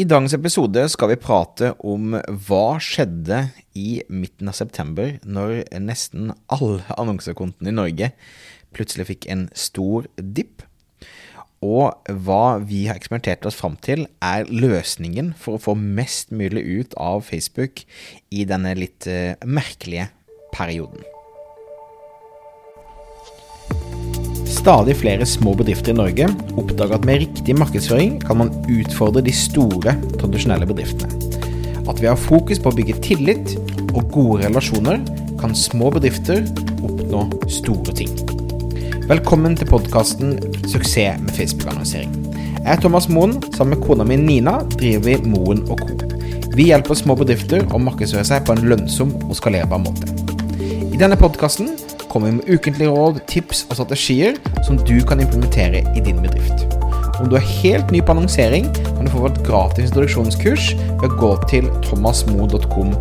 I dagens episode skal vi prate om hva skjedde i midten av september når nesten alle annonsekontene i Norge plutselig fikk en stor dipp. Og hva vi har eksperimentert oss fram til, er løsningen for å få mest mulig ut av Facebook i denne litt uh, merkelige perioden. Stadig flere små bedrifter i Norge oppdager at med riktig markedsføring kan man utfordre de store, tradisjonelle bedriftene. At vi har fokus på å bygge tillit og gode relasjoner, kan små bedrifter oppnå store ting. Velkommen til podkasten 'Suksess med Facebook-annonsering'. Jeg er Thomas Moen. Sammen med kona mi Nina driver vi Moen og Co. Vi hjelper små bedrifter å markedsføre seg på en lønnsom og skalerbar måte. I denne podkasten kommer vi med ukentlige råd, tips og strategier som du kan implementere i din bedrift. Om du er helt ny på annonsering, kan du få et gratis introduksjonskurs ved å gå til thomasmo.com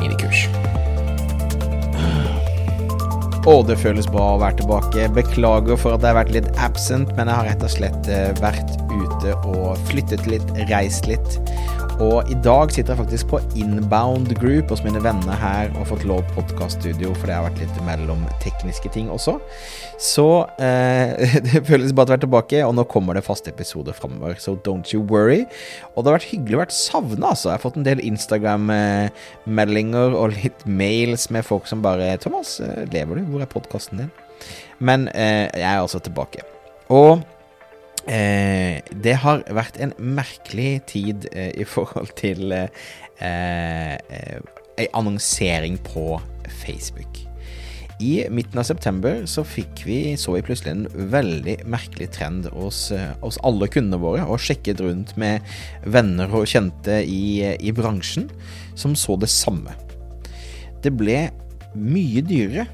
minikurs. Å, det føles bra å være tilbake. Beklager for at jeg har vært litt absent, men jeg har rett og slett eh, vært ute og flyttet litt, reist litt. Og i dag sitter jeg faktisk på Inbound Group hos mine venner her og har fått lov podkaststudio, for det har vært litt mellom tekniske ting også. Så eh, det føles bare å være tilbake, og nå kommer det faste episoder framover. Så don't you worry. Og det har vært hyggelig å være savna, altså. Jeg har fått en del Instagram-meldinger og litt mails med folk som bare 'Thomas, eh, lever du? Hvor er podkasten din?' Men eh, jeg er altså tilbake. Og Eh, det har vært en merkelig tid eh, i forhold til eh, eh annonsering på Facebook. I midten av september så fikk vi, så vi plutselig en veldig merkelig trend hos, eh, hos alle kundene våre, og sjekket rundt med venner og kjente i, i bransjen som så det samme. Det ble mye dyrere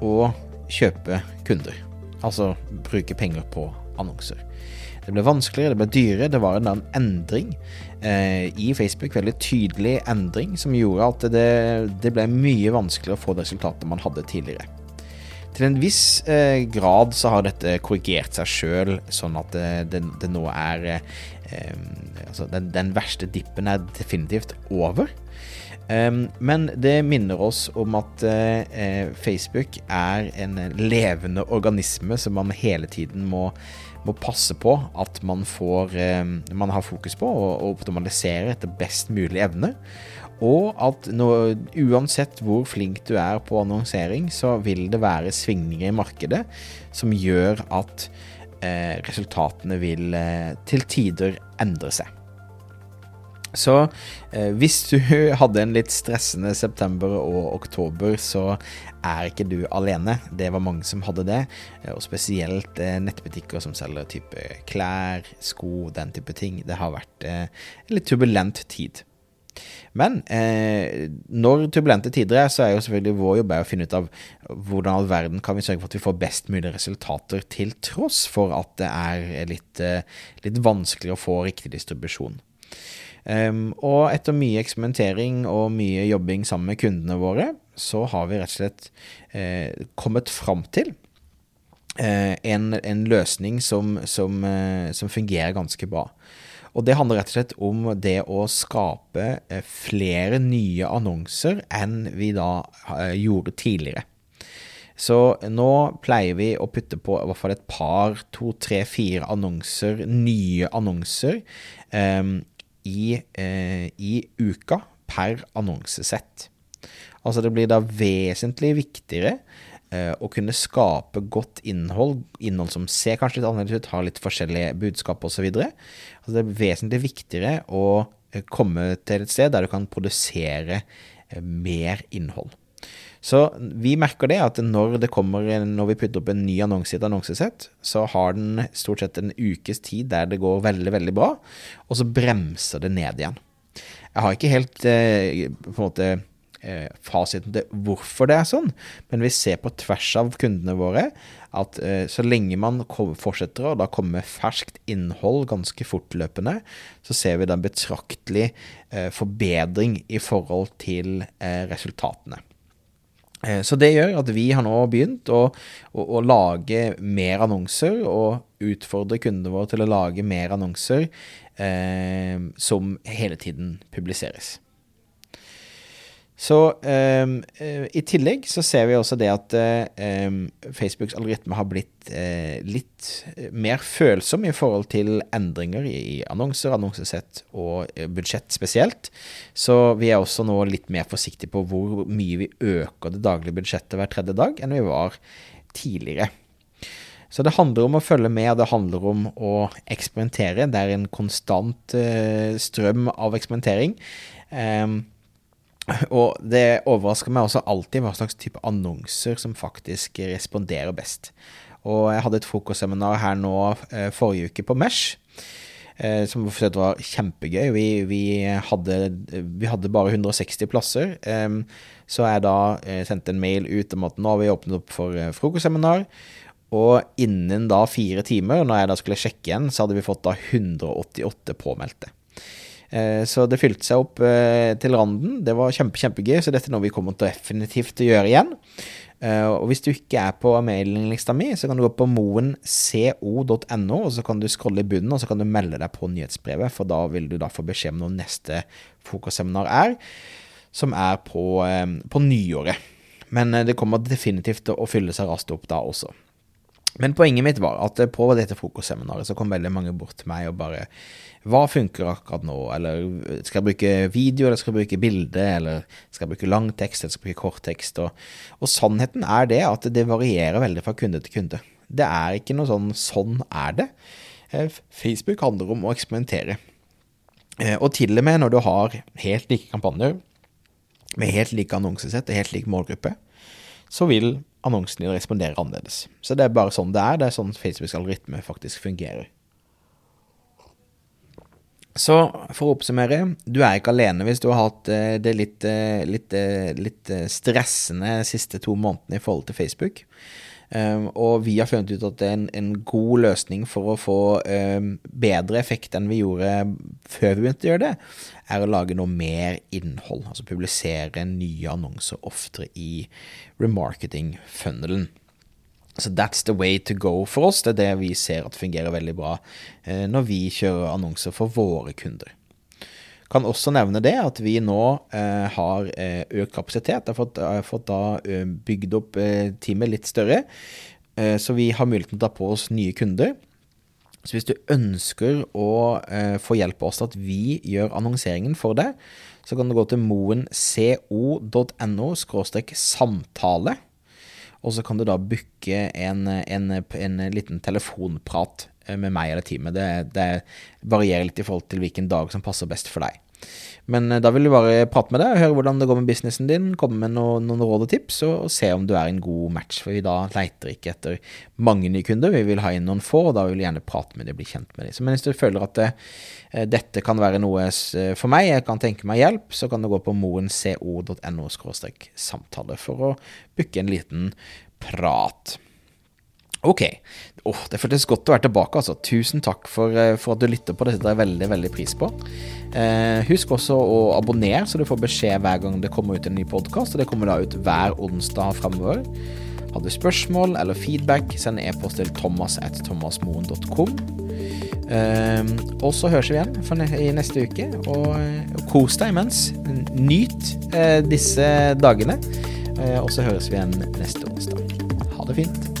å kjøpe kunder, altså bruke penger på annonser. Det ble vanskeligere, det ble dyrere, det var en endring eh, i Facebook, veldig tydelig endring, som gjorde at det, det, ble mye vanskeligere å få resultatet man hadde tidligere. Til en viss eh, grad så har dette korrigert seg sjøl, sånn at det, det, det nå er eh, altså den, den, verste dippen er definitivt over. Um, men det minner oss om at uh, Facebook er en levende organisme som man hele tiden må må passe på at man, får, eh, man har fokus på å optimalisere etter best mulig evne. Og at når, uansett hvor flink du er på annonsering, så vil det være svingninger i markedet som gjør at eh, resultatene vil eh, til tider endre seg. Så eh, hvis du hadde en litt stressende september og oktober, så er ikke du alene. Det var mange som hadde det, eh, og spesielt eh, nettbutikker som selger type klær, sko, den type ting. Det har vært eh, en litt turbulent tid. Men eh, når turbulente tider er, så er jo selvfølgelig vår jobb å finne ut av hvordan all verden kan vi sørge for at vi får best mulig resultater, til tross for at det er litt, eh, litt vanskeligere å få riktig distribusjon. Um, og etter mye eksperimentering og mye jobbing sammen med kundene våre, så har vi rett og slett eh, kommet fram til eh, en, en, løsning som, som, eh, som, fungerer ganske bra. Og det handler rett og slett om det å skape eh, flere nye annonser enn vi da eh, gjorde tidligere. Så nå pleier vi å putte på i hvert fall et par, to, tre, fire annonser, nye annonser, um, i, eh, i uka per annonsesett. Altså det blir da vesentlig viktigere eh, å kunne skape godt innhold, innhold som ser kanskje litt annerledes ut, har litt forskjellige budskap osv. Altså det er vesentlig viktigere å eh, komme til et sted der du kan produsere eh, mer innhold. Så vi merker det at når det kommer, når vi putter opp en ny annonse i et annonsesett, så har den stort sett en ukes tid der det går veldig, veldig bra, og så bremser det ned igjen. Jeg har ikke helt eh, på en måte eh, fasiten til hvorfor det er sånn, men vi ser på tvers av kundene våre at eh, så lenge man fortsetter å da komme med ferskt innhold ganske fortløpende, så ser vi da en betraktelig forbedring i forhold til resultatene. Eh, så det gjør at vi har nå begynt å, å, å, lage mer annonser, og utfordre kundene våre til å lage mer annonser eh, som hele tiden publiseres. Så um, i tillegg så ser vi også det at um, Facebooks algoritme har blitt uh, litt mer følsom i forhold til endringer i annonser, annonsesett og budsjett spesielt. Så vi er også nå litt mer forsiktige på hvor mye vi øker det daglige budsjettet hver tredje dag enn vi var tidligere. Så det handler om å følge med, og det handler om å eksperimentere. Det er en konstant uh, strøm av eksperimentering. Um, og det overrasker meg også alltid hva slags type annonser som faktisk responderer best. Og jeg hadde et frokostseminar her nå eh, forrige uke på Mesh, eh, som var kjempegøy. Vi, vi, hadde, vi, hadde, bare 160 plasser. Eh, så jeg da sendte en mail ut om at nå har vi åpnet opp for frokostseminar. Og innen da fire timer, når jeg da skulle sjekke igjen, så hadde vi fått da 188 påmeldte. Eh, så det fylte seg opp eh, til randen. Det var kjempe, kjempegøy, så dette er noe vi kommer til definitivt å gjøre igjen. Eh, og hvis du ikke er på mailinglista mi, så kan du gå på moenco.no, og så kan du scrolle i bunnen, og så kan du melde deg på nyhetsbrevet, for da vil du da få beskjed om når neste fokusseminar er, som er på, på nyåret. Men det kommer definitivt til å fylle seg raskt opp da også. Men poenget mitt var at på dette frokostseminaret så kom veldig mange bort til meg og bare hva funker akkurat nå? Eller skal jeg bruke video, eller skal jeg bruke bilde, eller skal jeg bruke lang tekst, eller skal jeg bruke kort tekst? Og, og, sannheten er det at det varierer veldig fra kunde til kunde. Det er ikke noe sånn 'sånn er det'. Eh, Facebook handler om å eksperimentere. Eh, og til og med når du har helt like kampanjer, med helt like annonsesett og helt lik målgruppe, så vil annonsen din responderer annerledes. Så det er bare sånn det er. Det er sånn Facebooks algoritme faktisk fungerer. Så for å oppsummere, du er ikke alene hvis du har hatt eh, det litt, eh, litt, eh, litt stressende siste to månedene i forhold til Facebook. Um, og vi har funnet ut at det er en, en god løsning for å få um, bedre effekt enn vi gjorde før vi begynte å gjøre det, er å lage noe mer innhold. Altså publisere nye annonser oftere i remarketing-funnelen. Så that's the way to go for oss. Det er det vi ser at fungerer veldig bra eh, når vi kjører annonser for våre kunder. Kan også nevne det at vi nå eh, har eh, økt kapasitet. Har fått, har fått da eh, bygd opp eh, teamet litt større. Eh, så vi har muligheten til å ta på oss nye kunder. Så hvis du ønsker å få hjelp av oss til at vi gjør annonseringen for deg, så kan du gå til moenco.no samtale og så kan du da booke en, en, en, liten telefonprat eh, med meg eller teamet. Det, det, varierer litt i forhold til hvilken dag som passer best for deg. Men eh, da vil vi bare prate med deg, høre hvordan det går med businessen din, komme med noen, noen råd og tips, og, og, se om du er en god match. For vi da leiter ikke etter mange nye kunder, vi vil ha inn noen få, og da vil vi gjerne prate med dem bli kjent med dem. Men hvis du føler at det, eh, dette kan være noe for meg, jeg kan tenke meg hjelp, så kan du gå på moenco.no samtale for å booke en liten prat. Ok. Oh, det føltes godt å være tilbake. altså. Tusen takk for, eh, for at du lytter på. Det setter jeg veldig veldig pris på. Eh, husk også å abonnere, så du får beskjed hver gang det kommer ut en ny podkast. Det kommer da ut hver onsdag framover. Har du spørsmål eller feedback, send e-post til thomas.thomasmoen.com. Eh, og så høres vi igjen i neste uke. Og, og kos deg imens. Nyt eh, disse dagene. Eh, og så høres vi igjen neste onsdag. Ha det fint.